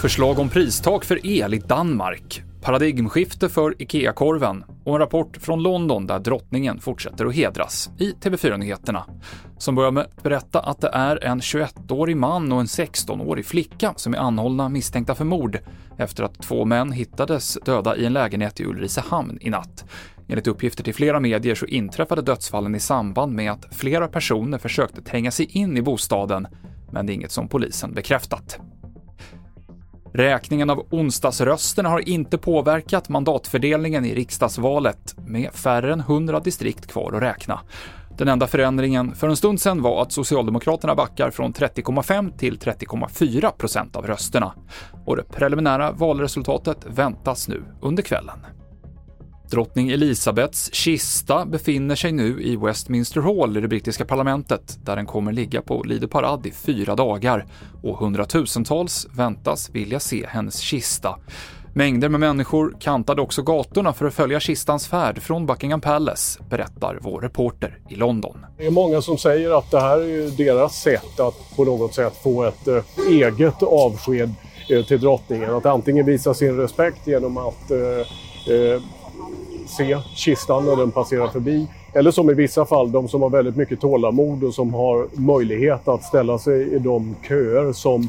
Förslag om pristak för el i Danmark, paradigmskifte för IKEA-korven och en rapport från London där drottningen fortsätter att hedras i TV4-nyheterna. Som börjar med att berätta att det är en 21-årig man och en 16-årig flicka som är anhållna misstänkta för mord efter att två män hittades döda i en lägenhet i Ulricehamn i natt. Enligt uppgifter till flera medier så inträffade dödsfallen i samband med att flera personer försökte tränga sig in i bostaden, men det är inget som polisen bekräftat. Räkningen av onsdagsrösterna har inte påverkat mandatfördelningen i riksdagsvalet, med färre än 100 distrikt kvar att räkna. Den enda förändringen för en stund sedan var att Socialdemokraterna backar från 30,5 till 30,4 procent av rösterna. Och det preliminära valresultatet väntas nu under kvällen. Drottning Elisabeths kista befinner sig nu i Westminster Hall i det brittiska parlamentet, där den kommer ligga på Lido Parad i fyra dagar och hundratusentals väntas vilja se hennes kista. Mängder med människor kantade också gatorna för att följa kistans färd från Buckingham Palace, berättar vår reporter i London. Det är många som säger att det här är deras sätt att på något sätt få ett eh, eget avsked eh, till drottningen. Att antingen visa sin respekt genom att eh, se kistan när den passerar förbi. Eller som i vissa fall, de som har väldigt mycket tålamod och som har möjlighet att ställa sig i de köer som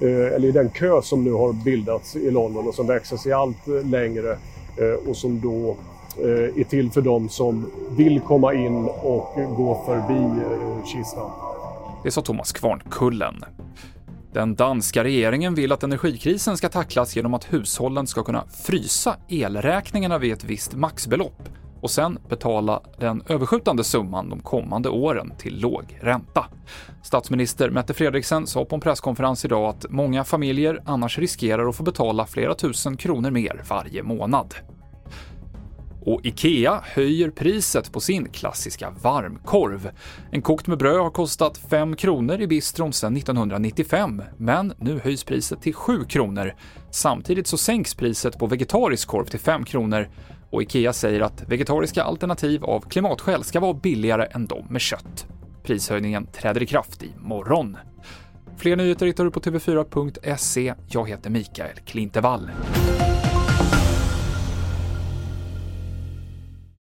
eh, eller i den kö som nu har bildats i London och som växer sig allt eh, längre eh, och som då är till för dem som vill komma in och gå förbi kistan. Det sa Thomas Kvarnkullen. Den danska regeringen vill att energikrisen ska tacklas genom att hushållen ska kunna frysa elräkningarna vid ett visst maxbelopp och sen betala den överskjutande summan de kommande åren till låg ränta. Statsminister Mette Frederiksen sa på en presskonferens idag att många familjer annars riskerar att få betala flera tusen kronor mer varje månad. Och IKEA höjer priset på sin klassiska varmkorv. En kokt med bröd har kostat 5 kronor i bistron sedan 1995, men nu höjs priset till 7 kronor. Samtidigt så sänks priset på vegetarisk korv till 5 kronor och IKEA säger att vegetariska alternativ av klimatskäl ska vara billigare än de med kött. Prishöjningen träder i kraft i morgon. Fler nyheter hittar du på tv4.se. Jag heter Mikael Klintevall.